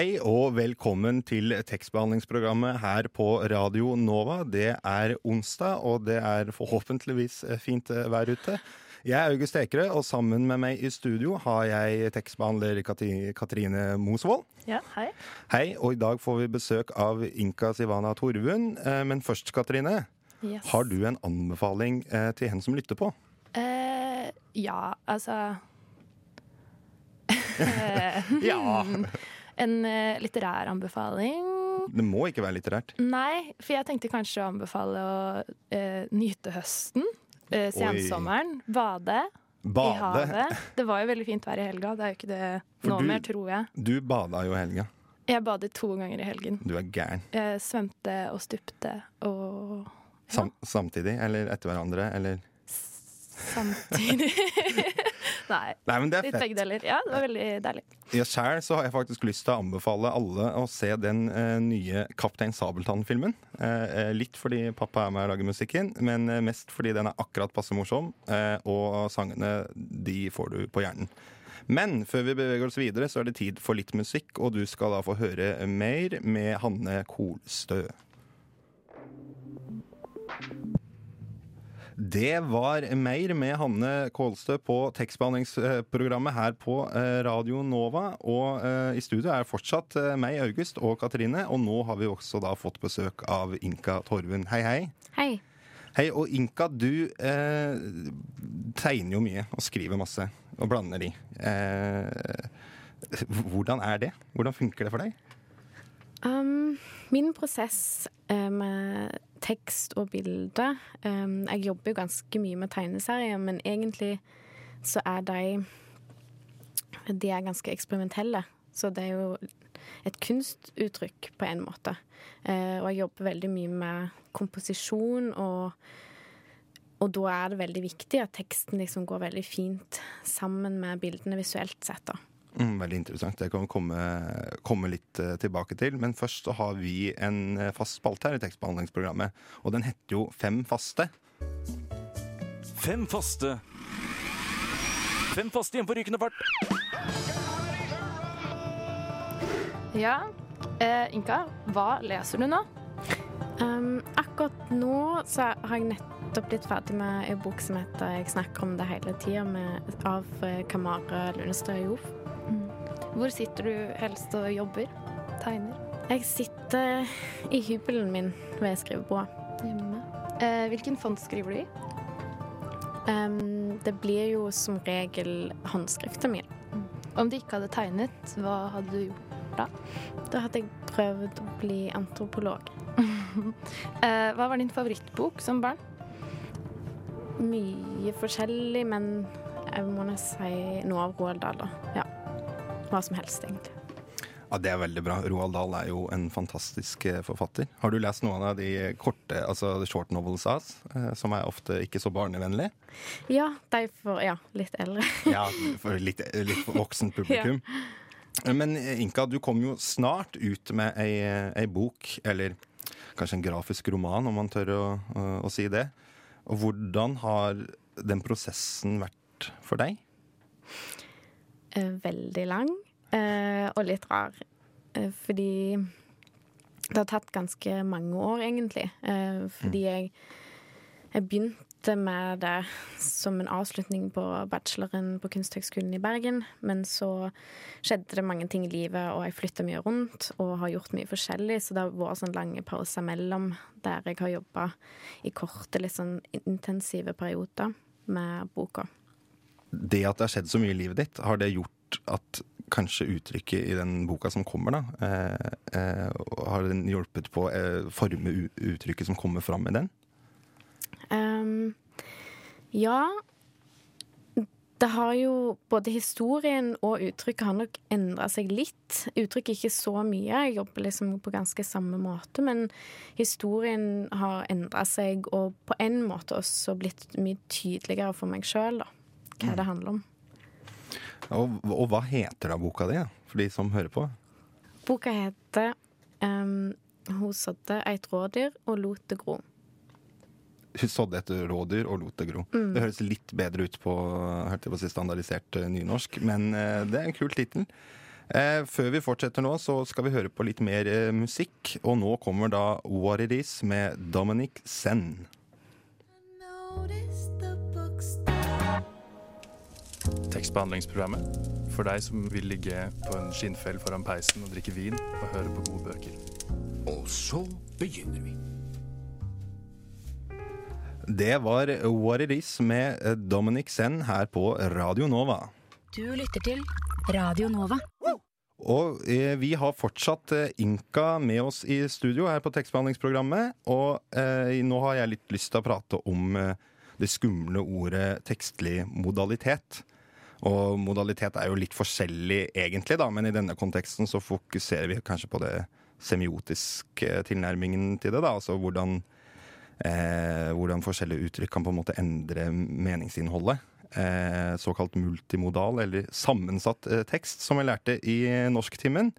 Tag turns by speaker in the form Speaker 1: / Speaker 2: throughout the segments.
Speaker 1: Hei og velkommen til tekstbehandlingsprogrammet her på Radio Nova. Det er onsdag, og det er forhåpentligvis fint vær ute. Jeg er August Ekerø, og sammen med meg i studio har jeg tekstbehandler Katrine Mosvold.
Speaker 2: Ja, hei.
Speaker 1: Hei, og i dag får vi besøk av Inka Sivana Torvund. Eh, Men først, Katrine,
Speaker 2: Yes.
Speaker 1: har du en anbefaling eh, til hen som lytter på?
Speaker 2: Uh, ja, altså Eh,
Speaker 1: Ja!
Speaker 2: En eh, litterær anbefaling?
Speaker 1: Det må ikke være litterært.
Speaker 2: Nei, for jeg tenkte kanskje å anbefale å eh, nyte høsten. Eh, sensommeren. Bade, i havet. Det var jo veldig fint vær i helga. Det er jo ikke det
Speaker 1: For
Speaker 2: nå
Speaker 1: du-
Speaker 2: mer, tror jeg.
Speaker 1: Du bada jo i helga.
Speaker 2: Jeg badet to ganger i helgen.
Speaker 1: Du er gæren.
Speaker 2: Jeg svømte og stupte og
Speaker 1: Sam samtidig, eller etter hverandre, eller
Speaker 2: samtidig Nei.
Speaker 1: Nei, men det er
Speaker 2: Litt
Speaker 1: fett.
Speaker 2: begge deler. Ja, det var veldig deilig.
Speaker 1: Ja, Sjæl har jeg faktisk lyst til å anbefale alle å se den eh, nye Kaptein Sabeltann-filmen. Eh, eh, litt fordi pappa er med og lager musikken, men eh, mest fordi den er akkurat passe morsom. Eh, og sangene, de får du på hjernen. Men før vi beveger oss videre, så er det tid for litt musikk, og du skal da få høre mer med Hanne Kolstø. Det var mer med Hanne Kålstø på tekstbehandlingsprogrammet her på eh, Radio Nova. Og eh, i studio er fortsatt eh, meg, August og Katrine. Og nå har vi også da fått besøk av Inka Torvund. Hei, hei.
Speaker 2: Hei.
Speaker 1: Hei, og Inka, du eh, tegner jo mye og skriver masse. Og blander i. Eh, hvordan er det? Hvordan funker det for deg?
Speaker 3: Um, min prosess eh, med tekst og bilde um, Jeg jobber jo ganske mye med tegneserier, men egentlig så er de De er ganske eksperimentelle. Så det er jo et kunstuttrykk på en måte. Uh, og jeg jobber veldig mye med komposisjon, og, og da er det veldig viktig at teksten liksom går veldig fint sammen med bildene visuelt sett. da.
Speaker 1: Mm, veldig interessant. Det kan vi komme, komme litt eh, tilbake til. Men først så har vi en eh, fast spalte her i tekstbehandlingsprogrammet. Og den heter jo Fem faste.
Speaker 4: Fem faste. Fem faste igjen på rykende fart.
Speaker 2: Ja. Eh, Inka, hva leser du nå?
Speaker 3: Um, akkurat nå så har jeg nettopp blitt ferdig med en bok som heter 'Jeg snakker om det hele tida' av eh, Kamara Lunestad Jof.
Speaker 2: Hvor sitter du helst og jobber? Tegner?
Speaker 3: Jeg sitter i hybelen min ved skrivebordet.
Speaker 2: Hjemme. Eh, hvilken font skriver du i?
Speaker 3: Um, det blir jo som regel håndskriften min.
Speaker 2: Om du ikke hadde tegnet, hva hadde du gjort?
Speaker 3: Da Da hadde jeg prøvd å bli antropolog.
Speaker 2: Eh, hva var din favorittbok som barn?
Speaker 3: Mye forskjellig, men jeg må nesten si noe av Roald Dahl, da. Ja. Hva som helst, egentlig.
Speaker 1: Ja, Det er veldig bra. Roald Dahl er jo en fantastisk eh, forfatter. Har du lest noen av de korte, altså short novels hans, eh, som er ofte ikke så barnevennlige?
Speaker 3: Ja, de for Ja, litt eldre.
Speaker 1: Ja, for litt, litt for voksent publikum. Men eh, Inka, du kom jo snart ut med ei, ei bok, eller kanskje en grafisk roman, om man tør å, å, å si det. Og hvordan har den prosessen vært for deg?
Speaker 3: Veldig lang og litt rar. Eh, fordi det har tatt ganske mange år, egentlig. Eh, fordi jeg, jeg begynte med det som en avslutning på bacheloren på Kunsthøgskolen i Bergen. Men så skjedde det mange ting i livet, og jeg flytta mye rundt og har gjort mye forskjellig, så det har vært sånn lange pauser mellom der jeg har jobba i korte, litt sånn intensive perioder med boka.
Speaker 1: Det at det har skjedd så mye i livet ditt, har det gjort at kanskje uttrykket i den boka som kommer, da, eh, eh, har den hjulpet på å eh, forme uttrykket som kommer fram i den?
Speaker 3: Um, ja, Det har jo Både historien og uttrykket har nok endra seg litt. Uttrykket ikke så mye, jeg jobber liksom på ganske samme måte. Men historien har endra seg, og på en måte også blitt mye tydeligere for meg sjøl, da. Hva det handler om.
Speaker 1: Og, og hva heter da boka di, for de som hører på?
Speaker 3: Boka heter um, 'Hun sådde eit rådyr og lot det gro'.
Speaker 1: Hun sådde et rådyr og lot det gro.
Speaker 3: Mm.
Speaker 1: Det høres litt bedre ut på, hørte jeg på standardisert eh, nynorsk, men uh, det er en kul tittel. Uh, før vi fortsetter nå, så skal vi høre på litt mer uh, musikk. Og nå kommer da What It Is med Dominic Senn.
Speaker 5: Tekstbehandlingsprogrammet for deg som vil ligge på en skinnfell foran peisen og drikke vin og høre på gode bøker.
Speaker 6: Og så begynner vi.
Speaker 1: Det var What It Is med Dominic Senn her på Radio Nova.
Speaker 7: Du lytter til Radio Nova.
Speaker 1: Og eh, vi har fortsatt eh, Inka med oss i studio her på tekstbehandlingsprogrammet. Og eh, nå har jeg litt lyst til å prate om eh, det skumle ordet tekstlig modalitet. Og modalitet er jo litt forskjellig egentlig, da, men i denne konteksten så fokuserer vi kanskje på det semiotiske tilnærmingen til det. da, Altså hvordan, eh, hvordan forskjellige uttrykk kan på en måte endre meningsinnholdet. Eh, såkalt multimodal, eller sammensatt eh, tekst, som jeg lærte i norsktimen.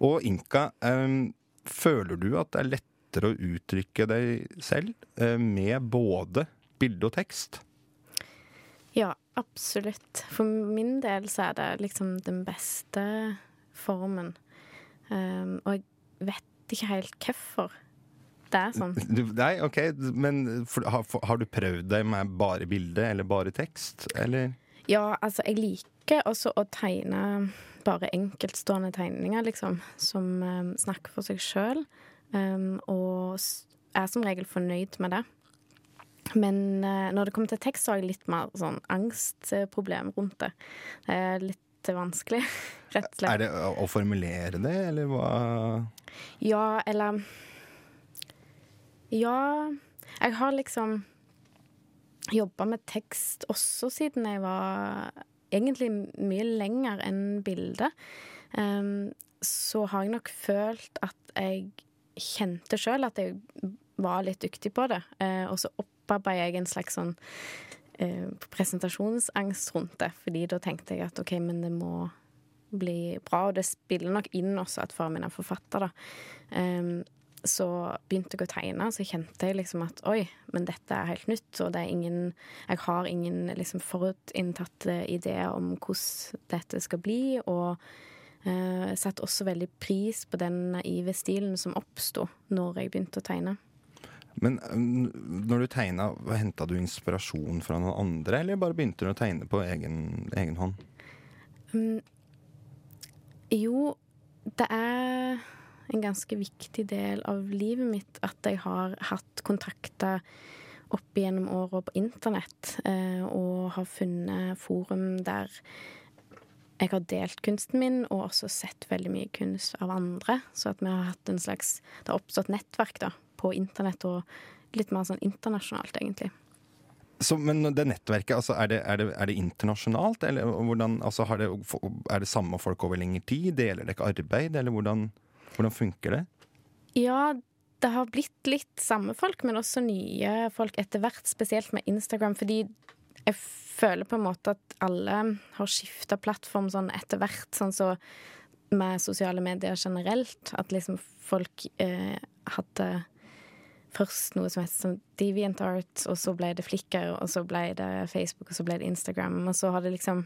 Speaker 1: Og Inka, eh, føler du at det er lettere å uttrykke deg selv eh, med både bilde og tekst?
Speaker 3: Ja, absolutt. For min del så er det liksom den beste formen. Um, og jeg vet ikke helt hvorfor det er sånn.
Speaker 1: Du, nei, ok, men for, har, for, har du prøvd deg med bare bilde eller bare tekst, eller?
Speaker 3: Ja, altså, jeg liker også å tegne bare enkeltstående tegninger, liksom, som um, snakker for seg sjøl. Um, og s- er som regel fornøyd med det. Men uh, når det kommer til tekst, så har jeg litt mer sånn angstproblem rundt det. Det er litt vanskelig, rett og slett.
Speaker 1: Er det å, formulere det, eller hva?
Speaker 3: Ja, eller Ja, jeg har liksom jobba med tekst også siden jeg var egentlig mye lenger enn bildet. Um, så har jeg nok følt at jeg kjente sjøl at jeg var litt dyktig på det. Uh, og så opparbeider jeg en slags sånn eh, presentasjonsangst rundt det. Fordi da tenkte jeg at OK, men det må bli bra. Og det spiller nok inn også at faren min er forfatter, da. Um, så begynte jeg å tegne, så kjente jeg liksom at oi, men dette er helt nytt, og det er ingen Jeg har ingen liksom forutinntatte ideer om hvordan dette skal bli, og eh, jeg satte også veldig pris på den naive stilen som oppsto når jeg begynte å tegne.
Speaker 1: Men mm, når du tegna, henta du inspirasjon fra noen andre, eller bare begynte du å tegne på egen, egen hånd?
Speaker 3: Mm, jo, det er en ganske viktig del av livet mitt at jeg har hatt kontakter opp gjennom åra på internett, eh, og har funnet forum der jeg har delt kunsten min, og også sett veldig mye kunst av andre. Så at vi har hatt en slags Det har oppstått nettverk da, på internett, og litt mer sånn internasjonalt, egentlig.
Speaker 1: Så, men det nettverket, altså, er, det, er, det, er det internasjonalt? Eller hvordan, altså, har det, er det samme folk over lengre tid? Deler dere arbeid, eller hvordan, hvordan funker det?
Speaker 3: Ja, det har blitt litt samme folk, men også nye folk etter hvert, spesielt med Instagram, fordi jeg føler på en måte at alle har skifta plattform sånn etter hvert, sånn så med sosiale medier generelt, at liksom folk eh, hadde først noe som het sånn DeviantArt, og så ble det Flikker, og så ble det Facebook, og så ble det Instagram, og så har det liksom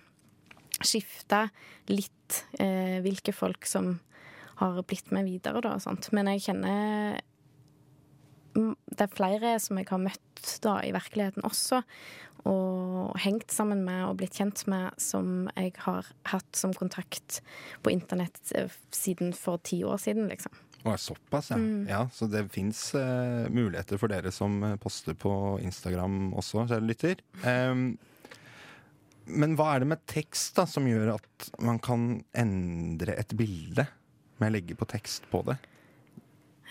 Speaker 3: skifta litt eh, hvilke folk som har blitt med videre, da, og sånt. Men jeg kjenner Det er flere som jeg har møtt da i virkeligheten også, og hengt sammen med og blitt kjent med, som jeg har hatt som kontakt på internett eh, siden for ti år siden, liksom.
Speaker 1: Å, såpass, ja.
Speaker 3: Mm.
Speaker 1: ja. Så det fins uh, muligheter for dere som eh, poster på Instagram også, kjære lytter. Um, men hva er det med tekst da som gjør at man kan endre et bilde med å legge på tekst på det?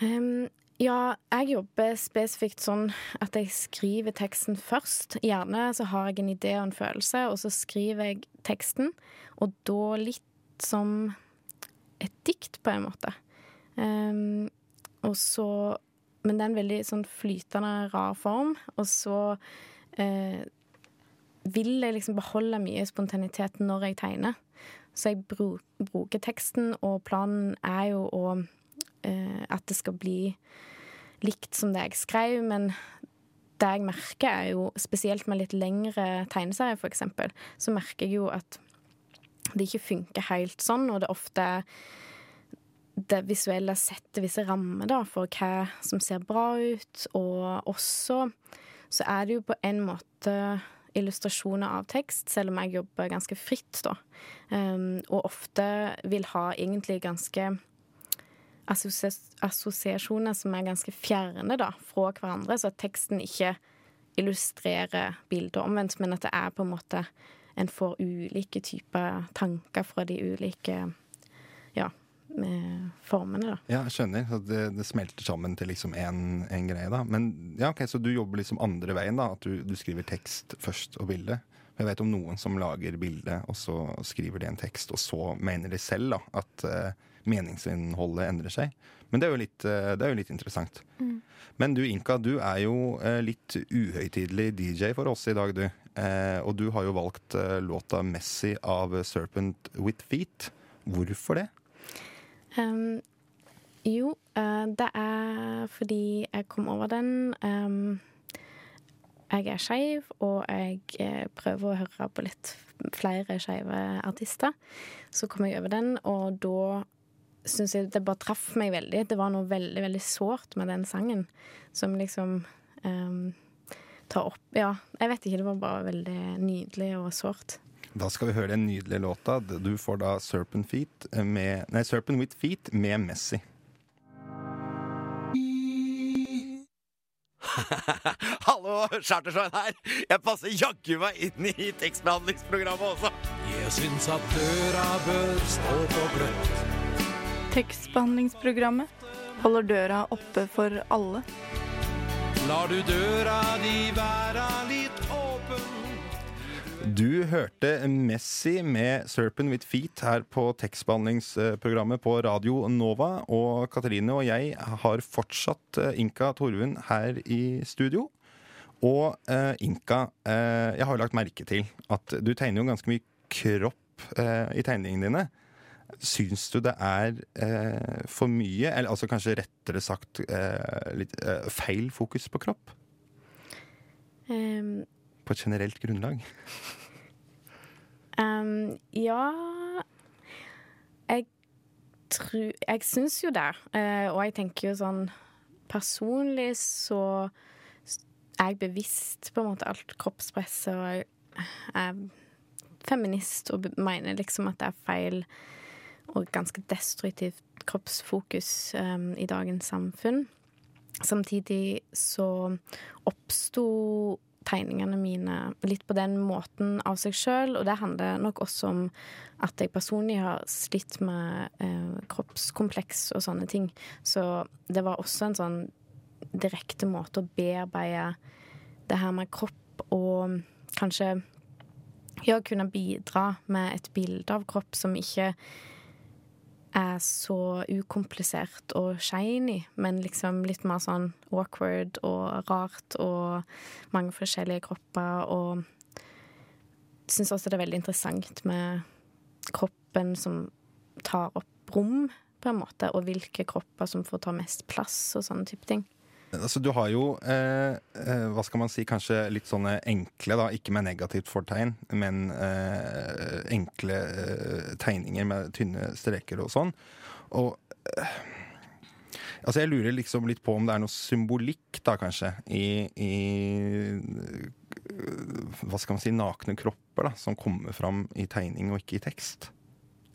Speaker 3: Um, Ja, jeg jobber spesifikt sånn at jeg skriver teksten først. Gjerne så har jeg en idé og en følelse, og så skriver jeg teksten. Og da litt som et dikt, på en måte. Um, og så Men det er en veldig sånn flytende, rar form. Og så uh, vil jeg liksom beholde mye spontanitet når jeg tegner. Så jeg bru bruker teksten, og planen er jo å uh, at det skal bli likt som det jeg skrev, men det jeg merker, er jo spesielt med litt lengre tegneserier, eksempel, så merker jeg jo at det ikke funker helt sånn, og det er ofte det visuelle setter visse rammer da, for hva som ser bra ut, og også så er det jo på en måte illustrasjoner av tekst, selv om jeg jobber ganske fritt, da. Um, og ofte vil ha egentlig ganske assosiasjoner som er ganske fjerne da, fra hverandre, så at teksten ikke illustrerer bildet omvendt, men at det er på en måte en får ulike typer tanker fra de ulike ja, formene, da.
Speaker 1: Ja, jeg skjønner. Så det, det smelter sammen til liksom én greie, da. Men ja, ok, Så du jobber liksom andre veien, da? At du, du skriver tekst først og bilde? Jeg vet om noen som lager bilde, og så skriver de en tekst, og så mener de selv da, at uh, meningsinnholdet endrer seg. Men det er jo litt, uh, er jo litt interessant. Mm. Men du Inka, du er jo uh, litt uhøytidelig DJ for oss i dag, du. og du har jo valgt låta 'Messi' av Serpent With Feet. Hvorfor det?
Speaker 3: Um, jo, det er fordi jeg kom over den um jeg er skeiv, og jeg eh, prøver å høre på litt flere skeive artister. Så kom jeg over den, og da syns jeg det bare traff meg veldig. Det var noe veldig, veldig sårt med den sangen, som liksom um, tar opp Ja, jeg vet ikke, det var bare veldig nydelig og sårt.
Speaker 1: Da skal vi høre den nydelige låta. Du får da Serpent, Feet med, nei, Serpent With Feet med Messi.
Speaker 8: Hallo, Chartersveien her. Jeg passer jaggu meg inn i tekstbehandlingsprogrammet også.
Speaker 9: Jeg syns at døra bør stå på gløtt.
Speaker 10: Tekstbehandlingsprogrammet holder døra oppe for alle.
Speaker 9: Lar du døra di være litt
Speaker 1: du hørte Messi med 'Serpent With Feet' her på tekstbehandlingsprogrammet på Radio Nova. Og Katrine og jeg har fortsatt eh, Inka Torvund her i studio. Og uh, Inka, uh, jeg har lagt merke til at du tegner jo ganske mye kropp uh, i tegningene dine. Syns du det er for mye, eller altså kanskje rettere sagt litt feil fokus på kropp? Um på et generelt grunnlag?
Speaker 3: Um, ja Jeg tror Jeg syns jo det. Uh, og jeg tenker jo sånn Personlig så er jeg bevisst på en måte alt kroppspresset, og jeg er feminist og mener liksom at det er feil og ganske destruktivt kroppsfokus um, i dagens samfunn. Samtidig så oppsto tegningene mine litt på den måten av seg sjøl. Og det handler nok også om at jeg personlig har slitt med eh, kroppskompleks og sånne ting. Så det var også en sånn direkte måte å bearbeide det her med kropp og kanskje ja, kunne bidra med et bilde av kropp som ikke er så ukomplisert og shiny, men liksom litt mer sånn awkward og rart og mange forskjellige kropper. Og syns også det er veldig interessant med kroppen som tar opp rom, på en måte, og hvilke kropper som får ta mest plass og sånne type ting.
Speaker 1: Altså, du har jo, eh, eh, hva skal man si, kanskje litt sånne enkle, da, ikke med negativt fortegn, men eh, enkle eh, tegninger med tynne streker og sånn. Og eh, Altså, jeg lurer liksom litt på om det er noe symbolikk, da, kanskje, i, i Hva skal man si, nakne kropper, da, som kommer fram i tegning og ikke i tekst.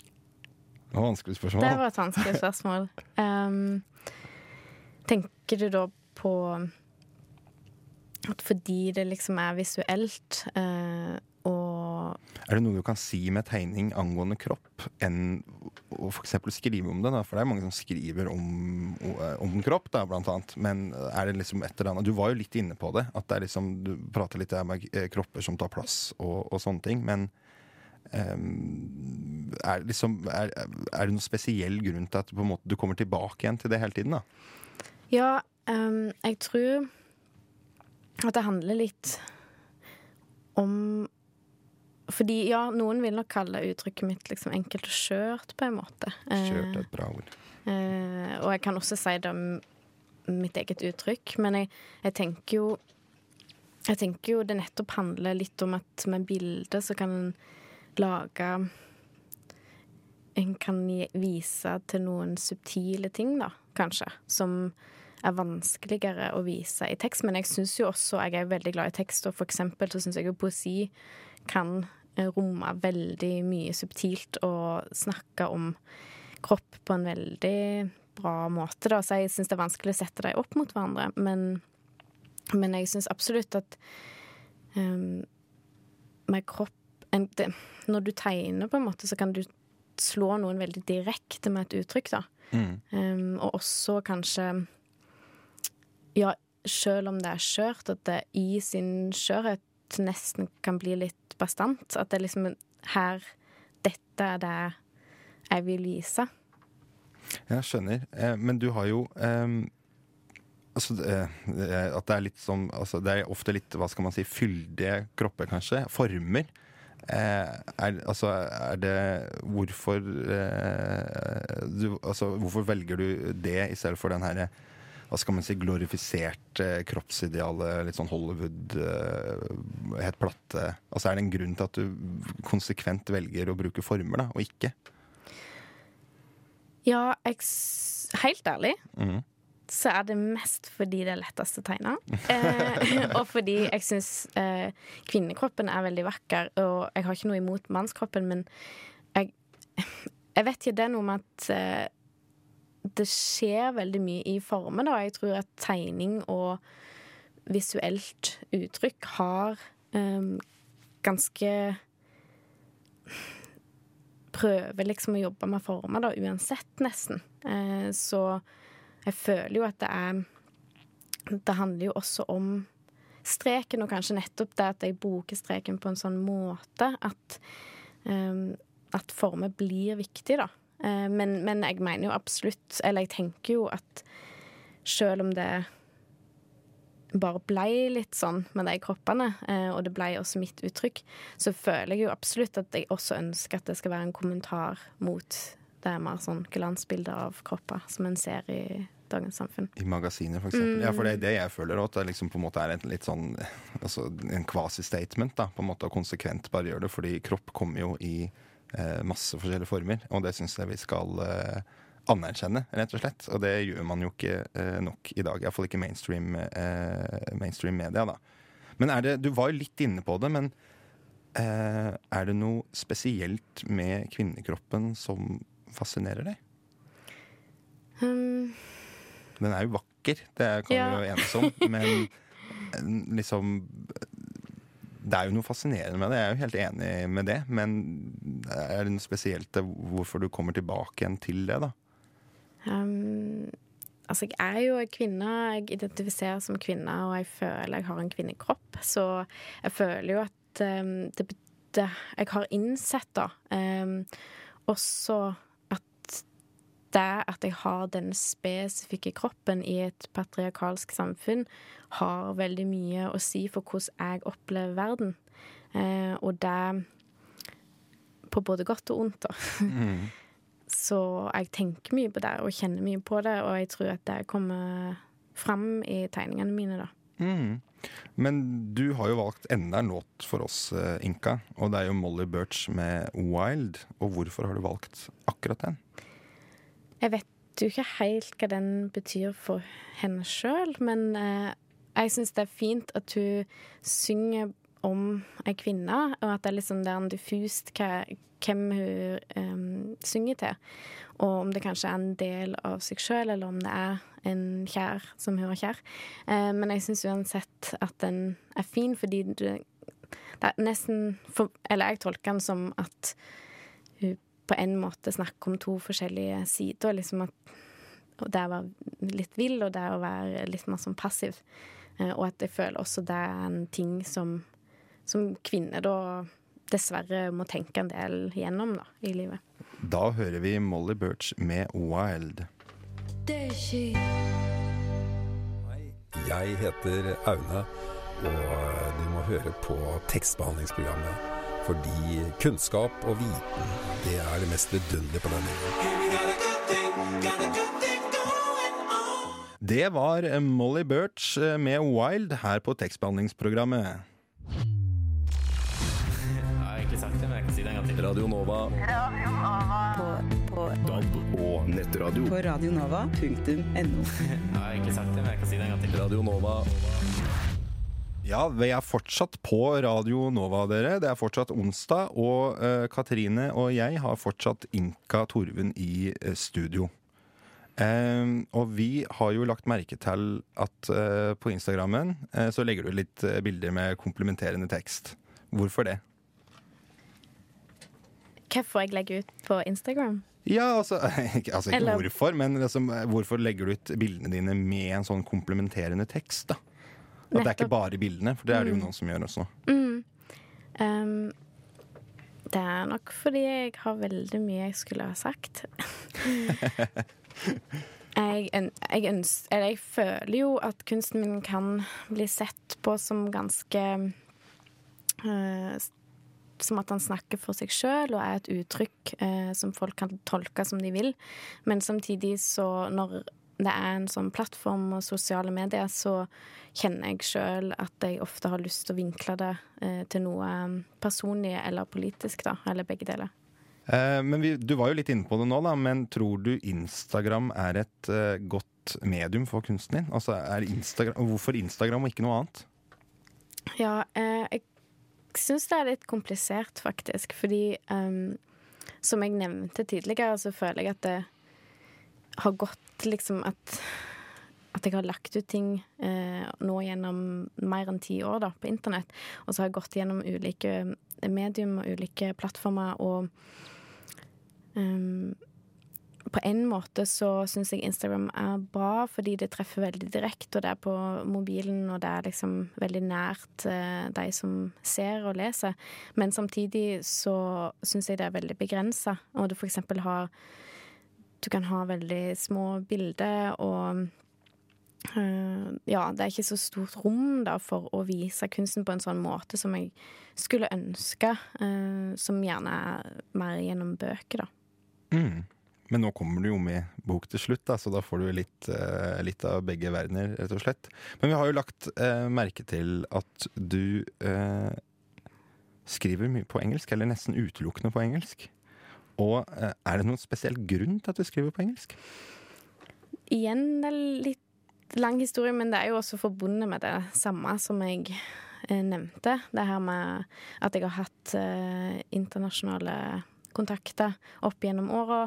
Speaker 1: Det var et vanskelig spørsmål.
Speaker 3: Det var et vanskelig spørsmål. um, tenker du da på at fordi det liksom er visuelt eh, og
Speaker 1: Er det noe du kan si med tegning angående kropp enn å eksempel skrive om det? Da? For det er mange som skriver om, om kropp, da, blant annet. Men er det liksom et eller annet Du var jo litt inne på det. At det er liksom, du prater litt om eh, kropper som tar plass og, og sånne ting. Men um, er, det liksom, er, er, det noen spesiell grunn til at måte, du kommer tilbake igjen til det hele tiden? da?
Speaker 3: Ja, um, jeg tror at det handler litt om fordi ja, noen vil nok kalle uttrykket mitt liksom enkelt og skjørt, på en måte.
Speaker 1: Skjørt er et bra ord.
Speaker 3: Uh, og jeg kan også si det om mitt eget uttrykk, men jeg, jeg, tenker jo Jeg tenker jo det nettopp handler litt om at med bildet så kan en lage En kan vise til noen subtile ting, da, kanskje, som er vanskeligere å vise i tekst. Men jeg syns jo også jeg er veldig glad i tekst, og for eksempel så syns jeg jo poesi kan eh, romme veldig mye subtilt og snakke om kropp på en veldig bra måte. Da. Så jeg syns det er vanskelig å sette dem opp mot hverandre. Men, men jeg syns absolutt at um, med kropp en, det, Når du tegner, på en måte, så kan du slå noen veldig direkte med et uttrykk, da. Mm. Um, og også kanskje Ja, sjøl om det er skjørt, at det i sin skjørhet nesten kan bli litt bastant. At det er liksom her Dette er det jeg vil vise.
Speaker 1: Jeg skjønner. Eh, men du har jo eh, altså, eh, At det er litt som altså, Det er ofte litt, hva skal man si, fyldige kropper, kanskje. Former. Eh, er, altså, er det Hvorfor eh, du, Altså, hvorfor velger du det i stedet for den herre hva skal man si, glorifisert eh, kroppsidealet, litt sånn Hollywood, eh, helt platte Altså Er det en grunn til at du konsekvent velger å bruke former, da, og ikke?
Speaker 3: Ja, jeg, helt ærlig
Speaker 1: mm.
Speaker 3: så er det mest fordi det er lettest å tegne. eh, og fordi jeg syns eh, kvinnekroppen er veldig vakker. Og jeg har ikke noe imot mannskroppen, men jeg, jeg vet ikke, det er noe med at eh, det skjer veldig mye i formen, og Jeg tror at tegning og visuelt uttrykk har um, ganske Prøver liksom å jobbe med former, da, uansett, nesten. Uh, så jeg føler jo at det er Det handler jo også om streken, og kanskje nettopp det at jeg bruker streken på en sånn måte at um, at former blir viktig, da. Eh, men, men, jeg mener jo absolutt Eller jeg tenker jo at selv om det bare blei litt sånn med de kroppene, eh, og det blei også mitt uttrykk, så føler jeg jo absolutt at jeg også ønsker at det skal være en kommentar mot det mer sånn glansbilder av kropper som en ser i dagens samfunn.
Speaker 1: I magasiner, eksempel. Mm. Ja, for det er det jeg føler òg. Det liksom på en måte er en litt sånn altså en quasi-statement, da. På en måte konsekvent bare gjør det. Fordi kropp kommer jo i masse forskjellige former. Og det syns jeg vi skal eh, anerkjenne, rett og slett. Og det gjør man jo ikke eh, nok i dag. Iallfall ikke mainstream, mainstream media, da. Men er det, Du var jo litt inne på det, men eh, er det noe spesielt med kvinnekroppen som fascinerer deg?
Speaker 3: Um,
Speaker 1: Den er jo vakker, det kan ja. vi jo enes om, men liksom det er jo noe fascinerende med det, jeg er jo helt enig med det. Men er det noe spesielt hvorfor du kommer tilbake igjen til det, da?
Speaker 3: Um, altså, jeg er jo kvinne. Jeg identifiserer som kvinne, og jeg føler jeg har en kvinnekropp. Så jeg føler jo at um, det, det, Jeg har innsett, da, um, også det at jeg har den spesifikke kroppen i et patriarkalsk samfunn, har veldig mye å si for hvordan jeg opplever verden. Eh, og det på både godt og ondt, da. Mm. Så jeg tenker mye på det og kjenner mye på det, og jeg tror at det kommer fram i tegningene mine, da.
Speaker 1: Mm. Men du har jo valgt enda en låt for oss, eh, Inka. Og det er jo Molly Birch med 'Wild'. Og hvorfor har du valgt akkurat den?
Speaker 3: Jeg vet jo ikke helt hva den betyr for henne sjøl, men eh, jeg syns det er fint at hun synger om ei kvinne, og at det er liksom der diffust hva, hvem hun um, synger til. Og om det kanskje er en del av seg sjøl, eller om det er en kjær som hun har kjær. Uh, men jeg syns uansett at den er fin, fordi du, det er nesten for, Eller jeg tolker den som at på en måte snakke om to forskjellige sider. Liksom at og det å være litt vill, og det å være litt mer sånn passiv. Eh, og at jeg føler også det er en ting som, som kvinner da dessverre må tenke en del gjennom da, i livet.
Speaker 1: Da hører vi Molly Birch med 'Wild'.
Speaker 11: Jeg heter Aune, og du må høre på tekstbehandlingsprogrammet. Fordi kunnskap og viten, det er det mest vidunderlige på denne jorden.
Speaker 1: Det var Molly Birch med 'Wild' her på tekstbehandlingsprogrammet.
Speaker 12: Gang til.
Speaker 4: Radio Nova.
Speaker 13: På, på
Speaker 4: DAB og nettradio.
Speaker 13: På radionova.no.
Speaker 12: Jeg har egentlig sagt det, men jeg kan si det en gang til.
Speaker 4: Radio Nova.
Speaker 1: Ja, vi er fortsatt på Radio Nova, dere. Det er fortsatt onsdag, og uh, Katrine og jeg har fortsatt Inka Torven i uh, studio. Um, og vi har jo lagt merke til at uh, på Instagrammen så legger du litt bilder med komplementerende tekst. Hvorfor det?
Speaker 3: Hvorfor jeg legger ut på Instagram?
Speaker 1: Ja, altså, ikke, altså ikke
Speaker 3: Eller-
Speaker 1: hvorfor, men liksom, hvorfor legger du ut bildene dine med en sånn komplementerende tekst? da? Og det er ikke bare bildene, for det er det jo
Speaker 3: Mm.
Speaker 1: noen som gjør også.
Speaker 3: Mm. Um, det er nok fordi jeg har veldig mye jeg skulle ha sagt. jeg, jeg, ønsker, eller jeg føler jo at kunsten min kan bli sett på som ganske uh, Som at han snakker for seg sjøl og er et uttrykk uh, som folk kan tolke som de vil. Men samtidig så, når det er en sånn plattform og sosiale medier, så kjenner jeg sjøl at jeg ofte har lyst til å vinkle det eh, til noe eh, personlig eller politisk, da. Eller begge deler.
Speaker 1: Eh, men vi, Du var jo litt inne på det nå, da, men tror du Instagram er et eh, godt medium for kunsten din? Altså, er Instagram, Hvorfor Instagram og ikke noe annet?
Speaker 3: Ja, eh, jeg syns det er litt komplisert, faktisk. Fordi ehm, som jeg nevnte tidligere, så føler jeg at det har gått liksom at at jeg har lagt ut ting eh, nå gjennom mer enn ti år da, på internett. Og så har jeg gått gjennom ulike medium og ulike plattformer, og um, på en måte så syns jeg Instagram er bra, fordi det treffer veldig direkte, og det er på mobilen, og det er liksom veldig nært eh, de som ser og leser. Men samtidig så syns jeg det er veldig begrensa, og du for eksempel har Du kan ha veldig små bilder, og eh, ja, det er ikke så stort rom da for å vise kunsten på en sånn måte som jeg skulle ønske, eh, som gjerne er mer gjennom bøker, da.
Speaker 1: Mm. Men nå kommer du jo med bok til slutt, da, så da får du litt, eh, litt av begge verdener, rett og slett. Men vi har jo lagt eh, merke til at du eh, skriver mye på engelsk, eller nesten utelukkende på engelsk. Og eh, er det noen spesiell grunn til at du skriver på engelsk?
Speaker 3: Igjen det er litt lang historie, men det er jo også forbundet med det samme som jeg eh, nevnte. Det her med at jeg har hatt eh, internasjonale kontakter opp gjennom åra,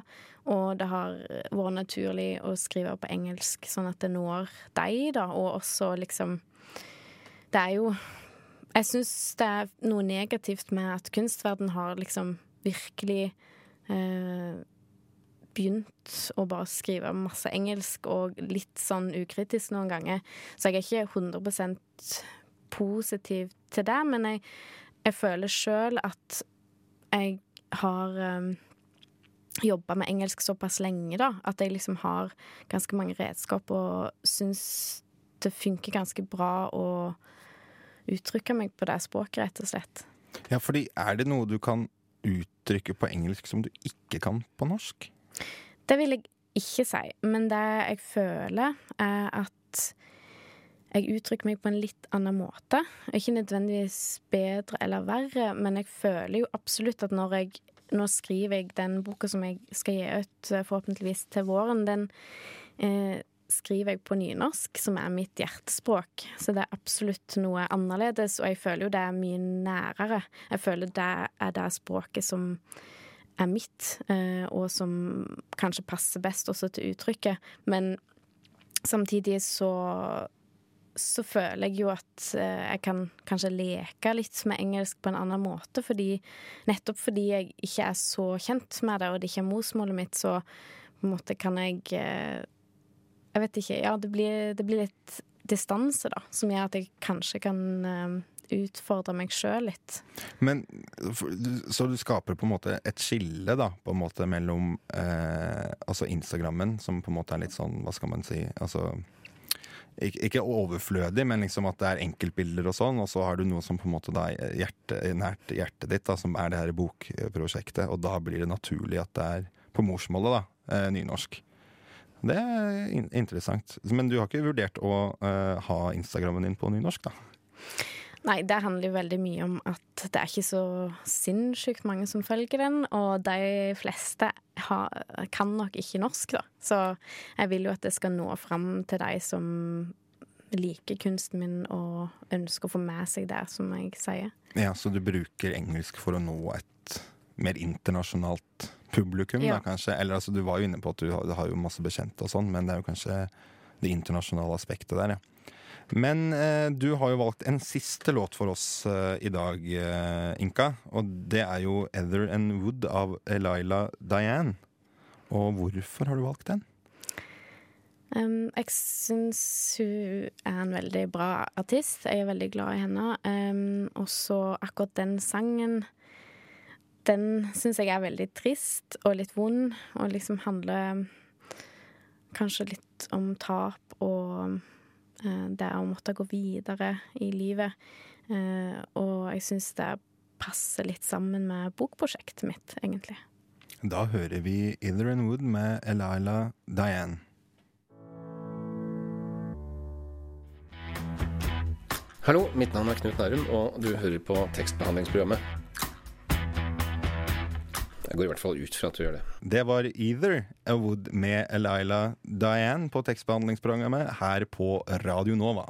Speaker 3: og det har vært naturlig å skrive på engelsk, sånn at det når deg, da, og også liksom Det er jo Jeg syns det er noe negativt med at kunstverden har liksom virkelig eh, begynt å bare skrive masse engelsk og litt sånn ukritisk noen ganger. Så jeg er ikke 100 positiv til det, men jeg, jeg føler sjøl at jeg har um, jobba med engelsk såpass lenge, da, at jeg liksom har ganske mange redskap og syns det funker ganske bra å uttrykke meg på det språket, rett og slett.
Speaker 1: Ja, fordi er det noe du kan uttrykke på engelsk som du ikke kan på norsk?
Speaker 3: Det vil jeg ikke si, men det jeg føler, er at jeg uttrykker meg på en litt annen måte. Ikke nødvendigvis bedre eller verre, men jeg føler jo absolutt at når jeg Nå skriver jeg den boka som jeg skal gi ut eh, forhåpentligvis til våren, den eh, skriver jeg på nynorsk, som er mitt hjertespråk. Så det er absolutt noe annerledes, og jeg føler jo det er mye nærere. Jeg føler det er det språket som er mitt, eh, og som kanskje passer best også til uttrykket. Men samtidig så så føler jeg jo at eh, jeg kan kanskje leke litt med engelsk på en annen måte, fordi nettopp fordi jeg ikke er så kjent med det, og det ikke er morsmålet mitt, så på en måte kan jeg eh, Jeg vet ikke. Ja, det blir, det blir litt distanse, da, som gjør at jeg kanskje kan eh, utfordre meg sjøl litt.
Speaker 1: Men, så du skaper på en måte et skille da, på en måte mellom eh, altså Instagrammen, som på en måte er litt sånn, hva skal man si altså, ikke, overflødig, men liksom at det er enkeltbilder og sånn, og så har du noe som på en måte da er hjerte, nært hjertet ditt, da, som er det her bokprosjektet, og da blir det naturlig at det er på morsmålet, da, eh, nynorsk. Det er in interessant. Men du har ikke vurdert å uh, ha Instagrammen din på nynorsk, da?
Speaker 3: Nei, det handler jo veldig mye om at det er ikke så sinnssykt mange som følger den, og de fleste har, kan nok ikke norsk, da. Så jeg vil jo at det skal nå fram til de som liker kunsten min og ønsker å få med seg det, som jeg sier.
Speaker 1: Ja, Så du bruker engelsk for å nå et mer internasjonalt publikum,
Speaker 3: Ja.
Speaker 1: da kanskje? Eller altså, du var jo inne på at du har, du har jo masse bekjente og sånn, men det er jo kanskje det internasjonale aspektet der, ja. Men eh, du har jo valgt en siste låt for oss eh, i dag, eh, Inka. Og det er jo 'Ether and Wood' av Elaila Diane. Og hvorfor har du valgt den?
Speaker 3: Um, jeg syns hun er en veldig bra artist. Jeg er veldig glad i henne. Um, og så akkurat den sangen Den syns jeg er veldig trist og litt vond, og liksom handler kanskje litt om tap og eh, det å måtte gå videre i livet. Eh, og jeg syns det passer litt sammen med bokprosjektet mitt, egentlig.
Speaker 1: Da hører vi 'Ether Wood' med Elila Diane.
Speaker 14: Hallo, mitt navn er Knut Nærum, og du hører på tekstbehandlingsprogrammet. Jeg går i hvert fall ut fra at du gjør det.
Speaker 1: Det var Either a Wood med Elaila Diane på tekstbehandlingsprogrammet her på Radio Nova.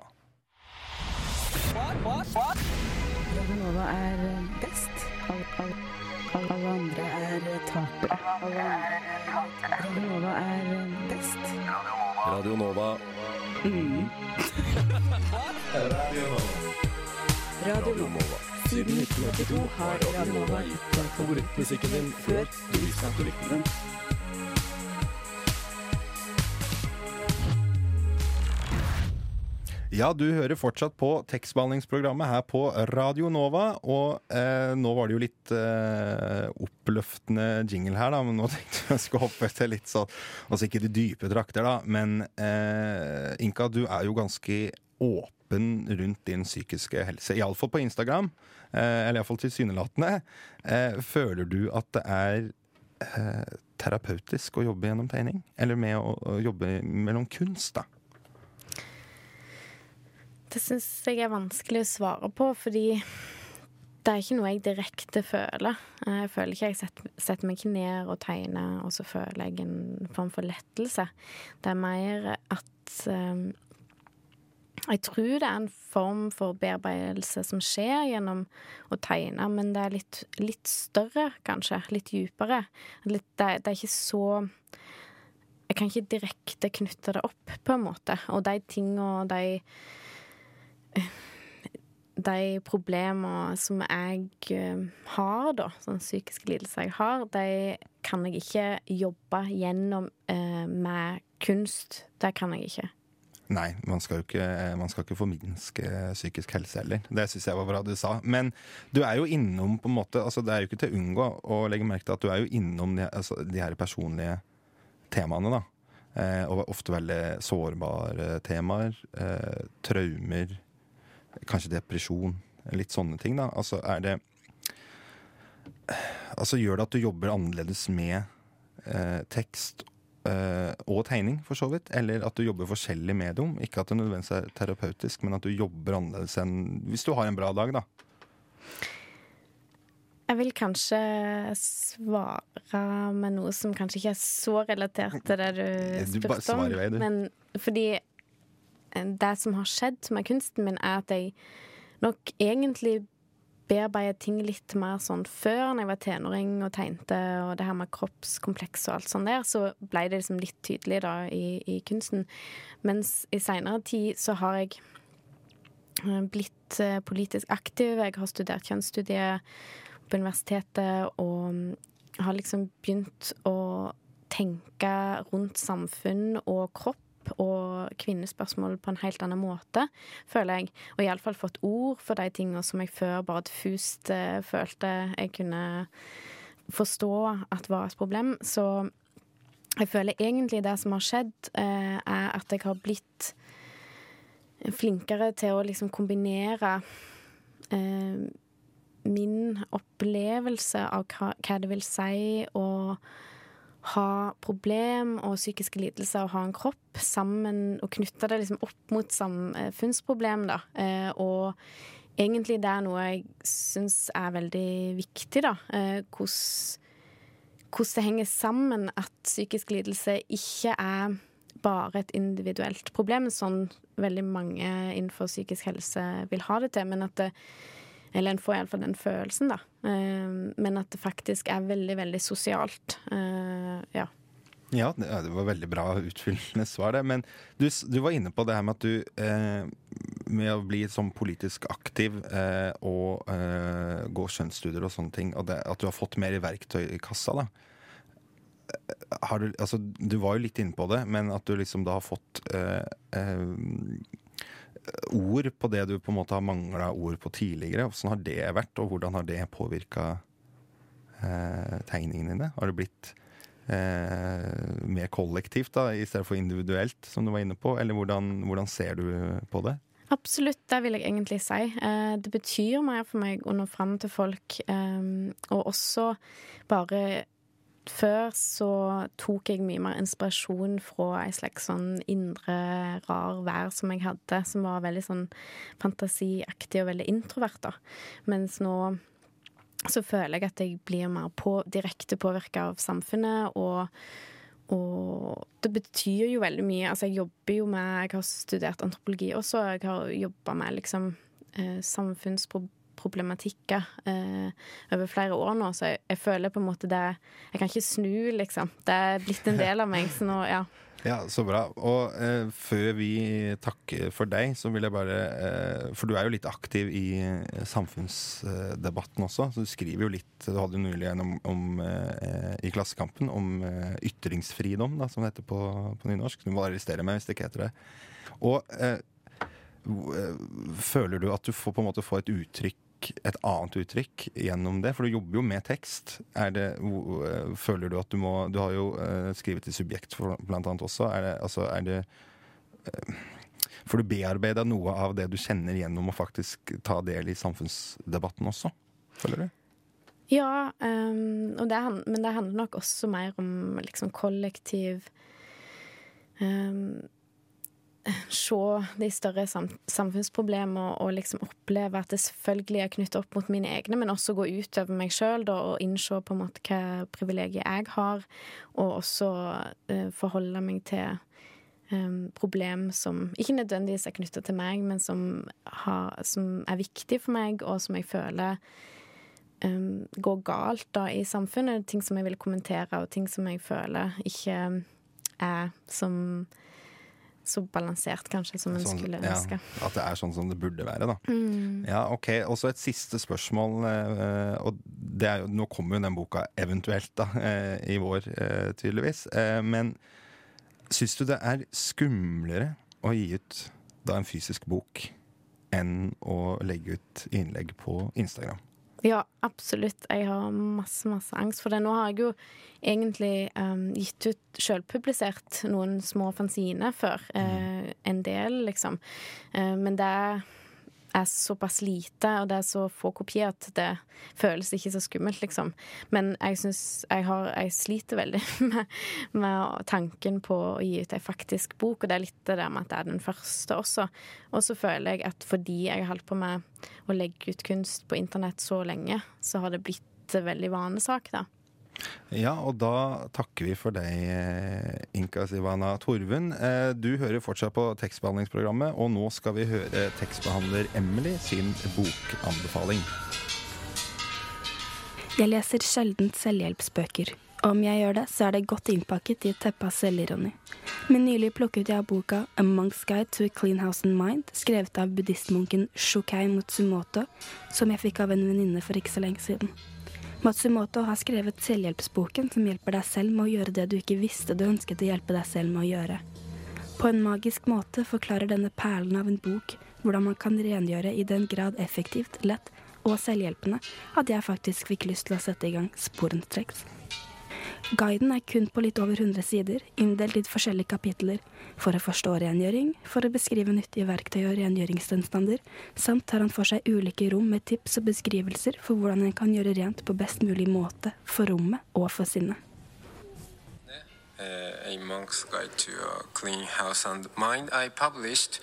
Speaker 13: Radio Nova er best. Alle, alle, alle, alle andre er tapere. Radio Nova er best.
Speaker 4: Radio Nova.
Speaker 13: Mm. Radio Nova. Siden 1982 har Radionova gitt deg
Speaker 4: favorittmusikken din
Speaker 13: før du visste at du likte den.
Speaker 1: Ja, du hører fortsatt på tekstbehandlingsprogrammet her på Radio Nova. Og eh, nå var det jo litt eh, oppløftende jingle her, da. Men nå tenkte jeg jeg skulle hoppe til litt sånn Altså ikke de dype drakter, da. Men eh, Inka, du er jo ganske åpen rundt din psykiske helse. Iallfall på Instagram. Eh, eller iallfall tilsynelatende. Eh, føler du at det er eh, terapeutisk å jobbe gjennom tegning? Eller med å, å jobbe mellom kunst, da?
Speaker 3: Det syns jeg er vanskelig å svare på, fordi det er ikke noe jeg direkte føler. Eh, Jeg føler ikke jeg setter, setter meg ikke ned og tegner, og så føler jeg en form for lettelse. Det er mer at eh, Jeg tror det er en form for bearbeidelse som skjer gjennom å tegne, men det er litt, litt større, kanskje. Litt dypere. Litt, det, er, det er ikke så Jeg kan ikke direkte knytte det opp, på en måte. Og de tingene og de de problemene som jeg eh, har, da, sånne psykiske lidelser jeg har, de kan jeg ikke jobbe gjennom eh, med kunst. Det kan jeg ikke.
Speaker 1: Nei, man skal jo ikke, man skal ikke forminske psykisk helse heller. Det syns jeg var bra du sa. Men du er jo innom på en måte altså Det er jo ikke til å unngå å legge merke til at du er jo innom de, altså, de her personlige temaene, da. Eh, og ofte veldig sårbare temaer. Eh, traumer. Kanskje depresjon. Litt sånne ting, da. Altså er det Altså gjør det at du jobber annerledes med eh, tekst og tegning, for så vidt? Eller at du jobber forskjellig med dem? Ikke at det nødvendigvis er terapeutisk, men at du jobber annerledes enn hvis du har en bra dag, da.
Speaker 3: Jeg vil kanskje svare med noe som kanskje ikke er så relatert til det du spurte om.
Speaker 1: vei, du.
Speaker 3: Men fordi eh, det som har skjedd med kunsten min, er at jeg nok egentlig bearbeider ting litt mer sånn før, når jeg var tenåring og tegnte, og det her med kroppskompleks og alt sånt der, så ble det liksom litt tydelig da i, i kunsten. Mens i seinere tid så har jeg eh, blitt eh, politisk aktiv. Jeg har studert kjønnsstudier på universitetet og mm, har liksom begynt å tenke rundt samfunn og kropp og kvinnespørsmål på en helt annen måte, føler jeg. Og iallfall fått ord for de tingene som jeg før bare diffust eh, følte jeg kunne forstå at var et problem. Så jeg føler egentlig det som har skjedd, eh, er at jeg har blitt flinkere til å liksom kombinere eh, min opplevelse av hva, hva det vil si å ha problem og psykiske lidelser og ha en kropp sammen, og knytte det liksom opp mot samfunnsproblem, da. Eh, og egentlig det er noe jeg syns er veldig viktig, da. Eh, hvordan det henger sammen at psykisk lidelse ikke er bare et individuelt problem, sånn veldig mange innenfor psykisk helse vil ha det til, men at det eller en får iallfall den følelsen, da. Eh, men at det faktisk er veldig, veldig sosialt. Eh, ja.
Speaker 1: Ja, det, var veldig bra utfyllende svar, det. Men du, du, var inne på det her med at du eh, Med å bli sånn politisk aktiv eh, og eh, gå kjønnsstudier og sånne ting, og det, at du har fått mer i kassa, da. Eh, du, altså, du var jo litt inne på det, men at du liksom da har fått ord på det du på en måte har mangla ord på tidligere. Hvordan har det vært, og hvordan har det påvirka eh, tegningene dine? Har det blitt eh, mer kollektivt da, i stedet for individuelt, som du var inne på? Eller hvordan, hvordan ser du på det?
Speaker 3: Absolutt, det vil jeg egentlig si. Eh, det betyr mer for meg å nå fram til folk, eh, og også bare før så tok jeg mye mer inspirasjon fra ei slags sånn indre, rar vær som jeg hadde, som var veldig sånn fantasiaktig og veldig introvert, da. Mens nå så føler jeg at jeg blir mer på, direkte påvirka av samfunnet, og, og det betyr jo veldig mye. Altså, jeg jobber jo med Jeg har studert antropologi også, jeg har jobba med liksom eh, samfunnsproblemer problematikker eh, over flere år nå, så jeg, jeg, føler på en måte det Jeg kan ikke snu, liksom. Det er blitt en del av meg, så nå, ja.
Speaker 1: Ja, Så bra. Og eh, før vi takker for deg, så vil jeg bare eh, For du er jo litt aktiv i eh, samfunnsdebatten også. Så du skriver jo litt Du hadde jo nylig en om, om eh, i Klassekampen om eh, ytringsfridom, da, som det heter på, på nynorsk. Du må arrestere meg hvis det ikke heter det. Og føler du at du får, på en måte får et uttrykk et annet uttrykk gjennom det? For du jobber jo med tekst. Det, føler du at du må Du har jo uh, skrevet i subjekt blant annet også. Er det, altså, er det uh, Får du bearbeida noe av det du kjenner gjennom å faktisk ta del i samfunnsdebatten også? Føler du?
Speaker 3: Ja, um, det, men det handler nok også mer om liksom kollektiv um, se de større sam samfunnsproblemene og, liksom oppleve at det selvfølgelig er knyttet opp mot mine egne, men også gå utover meg sjøl og innse på en måte hva privilegiet jeg har, og også uh, forholde meg til um, problem som ikke nødvendigvis er knyttet til meg, men som, har, som, er viktig for meg, og som jeg føler um, går galt da i samfunnet. Ting som jeg vil kommentere, og ting som jeg føler ikke er som så balansert, kanskje, som en sånn, skulle ønske.
Speaker 1: Ja, at det er sånn som det burde være, da.
Speaker 3: Mm.
Speaker 1: Ja, ok. Og så et siste spørsmål. Eh, og det er jo, nå kommer jo den boka eventuelt, da, eh, i vår, eh, tydeligvis. Men syns du det er skumlere å gi ut da en fysisk bok enn å legge ut innlegg på Instagram?
Speaker 3: Ja, absolutt. Jeg har masse, masse angst for det. Nå har jeg jo egentlig um, gitt ut sjølpublisert noen små fanziner før. Uh, en del, liksom. Uh, men det er såpass lite, og det er så få kopier at det føles ikke så skummelt, liksom. Men jeg syns jeg, jeg, sliter veldig med, med, tanken på å gi ut ei faktisk bok, og det er litt det der med at det er den første også. Og så føler jeg at fordi jeg har holdt på med å legge ut kunst på internett så lenge, så har det blitt veldig vanesak, da.
Speaker 1: Ja, og da takker vi for deg, eh, Inka Sivana Torvund. Eh, du hører fortsatt på tekstbehandlingsprogrammet, og nå skal vi høre tekstbehandler Emily sin bokanbefaling.
Speaker 15: Jeg leser sjelden selvhjelpsbøker. Om jeg gjør det, så er det godt innpakket i et teppe av selvironi. Men nylig plukket jeg av boka A Monk's Guide to a Clean House and Mind, skrevet av buddhistmunken Shukai Mutsumoto, som jeg fikk av en venninne for ikke så lenge siden. Matsumoto har skrevet selvhjelpsboken som hjelper deg selv med å gjøre det du ikke visste du ønsket å hjelpe deg selv med å gjøre. På en magisk måte forklarer denne perlen av en bok hvordan man kan rengjøre i den grad effektivt, lett og selvhjelpende at jeg faktisk fikk lyst til å sette i gang sporenstreks. Guiden er kun på litt over 100 sider, inndelt i forskjellige kapitler, for å forstå rengjøring, for å beskrive nyttige verktøy og rengjøringsgjenstander, samt tar han for seg ulike rom med tips og beskrivelser for hvordan en kan gjøre rent på best mulig måte for rommet og for sinnet.
Speaker 16: Uh, a monk's guide to a clean house and mind I published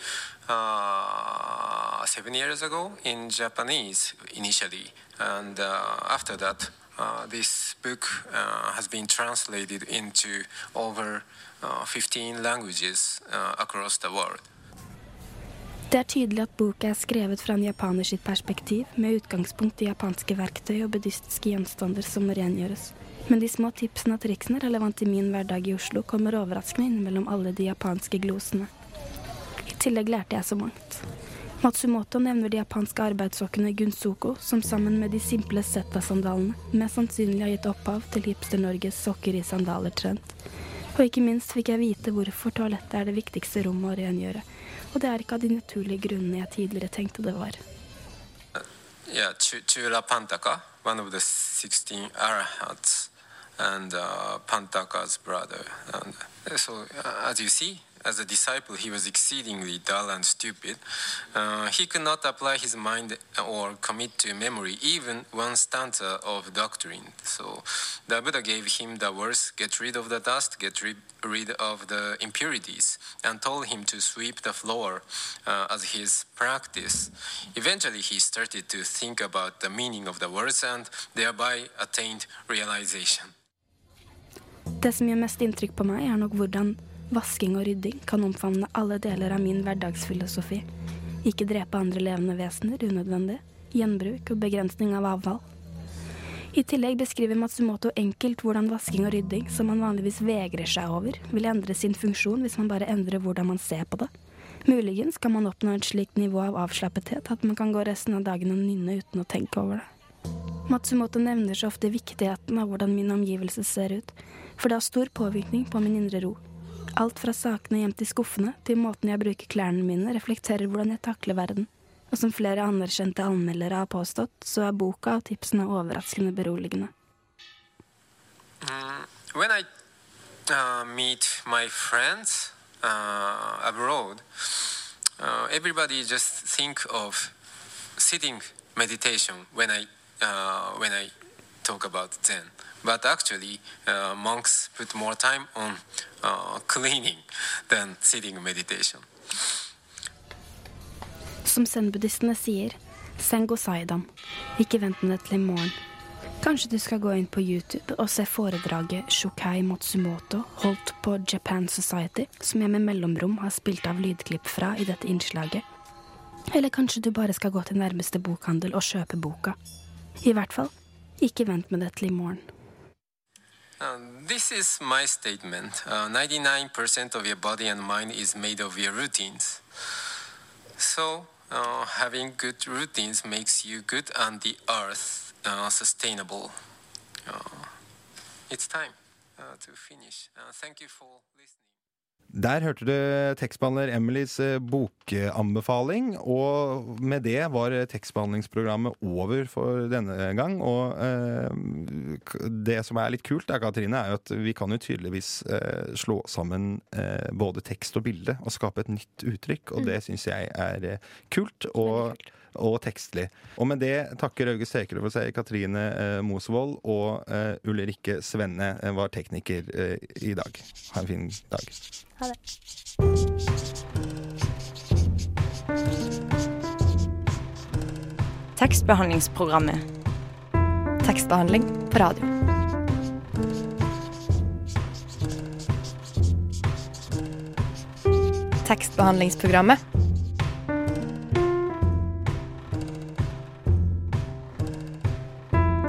Speaker 16: uh, seven years ago in Japanese initially, and uh, after that, uh, this book uh, has been translated into over uh, 15 languages uh, across the world.
Speaker 15: Det er tydelig at boka er skrevet fra en japaner sitt perspektiv, med utgangspunkt i japanske verktøy og buddhistiske gjenstander som må rengjøres. Men de små tipsene og triksene relevant i min hverdag i Oslo kommer overraskende inn mellom alle de japanske glosene. I tillegg lærte jeg så mangt. Matsumoto nevner de japanske arbeidssokkene Gunsoko, som sammen med de simple Zeta-sandalene mest sannsynlig har gitt opphav til Hipster-Norges sokker i sandaler-trend. Og ikke minst fikk jeg vite hvorfor toalettet er det viktigste rommet å rengjøre. Og det er ikke av de naturlige grunnene jeg tidligere tenkte det var.
Speaker 16: Yeah, Chula Pantaka, one of the 16 arahats, and uh, Pantaka's brother. And so, uh, as as a disciple, he was exceedingly dull and stupid. Uh, he could not apply his mind or commit to memory even one stanza of doctrine. So, the Buddha gave him the words get rid of the dust, get rid, rid of the impurities, and told him to sweep the floor uh, as his practice. Eventually, he started to think about the meaning of the words and thereby attained realization.
Speaker 15: Det som gjør mest inntrykk på meg, er nok hvordan vasking og rydding kan omfavne alle deler av min hverdagsfilosofi. Ikke drepe andre levende vesener unødvendig, gjenbruk og begrensning av avfall. I tillegg beskriver Matsumoto enkelt hvordan vasking og rydding, som man vanligvis vegrer seg over, vil endre sin funksjon hvis man bare endrer hvordan man ser på det. Muligens kan man oppnå et slikt nivå av avslappethet at man kan gå resten av dagen og nynne uten å tenke over det. Matsumoto nevner så ofte viktigheten av hvordan min omgivelse ser ut, for det har stor påvirkning på min indre ro. Alt fra sakene gjemt i skuffene til måten jeg bruker klærne mine, reflekterer hvordan jeg takler verden. Og som flere anerkjente anmeldere har påstått, så er boka og tipsene overraskende beroligende.
Speaker 16: Mm, when I uh, meet my friends uh, abroad, uh, everybody just think of sitting meditation when I uh, when I talk about Zen. But actually, uh, monks put more time on uh, cleaning than sitting meditation.
Speaker 15: Som zen-buddhistene sier, sengo saidam, ikke vent med det til i morgen. Kanskje du skal gå inn på YouTube og se foredraget Shokai Matsumoto holdt på Japan Society, som jeg med mellomrom har spilt av lydklipp fra i dette innslaget. Eller kanskje du bare skal gå til nærmeste bokhandel og kjøpe boka. I hvert fall, ikke vent med det til i morgen.
Speaker 16: Uh, this is my statement. Uh, 99% of your body and mind is made of your routines. So, uh, having good routines makes you good and the earth uh, sustainable. Uh, it's time uh, to finish. Uh, thank you for listening.
Speaker 1: Der hørte du tekstbehandler Emilys eh, bokanbefaling, og med det var tekstbehandlingsprogrammet over for denne gang. Og eh, det som er litt kult, er, Katrine, er jo at vi kan jo tydeligvis eh, slå sammen eh, både tekst og bilde og skape et nytt uttrykk, og det syns jeg er eh, kult. og og tekstlig. Og med det takker August Hekerø for seg, Katrine eh, Mosvold og eh, Ulrikke Svenne eh, var tekniker eh, i dag. Ha en fin dag.
Speaker 2: Ha det.
Speaker 17: Tekstbehandlingsprogrammet. Tekstbehandling på radio. Tekstbehandlingsprogrammet.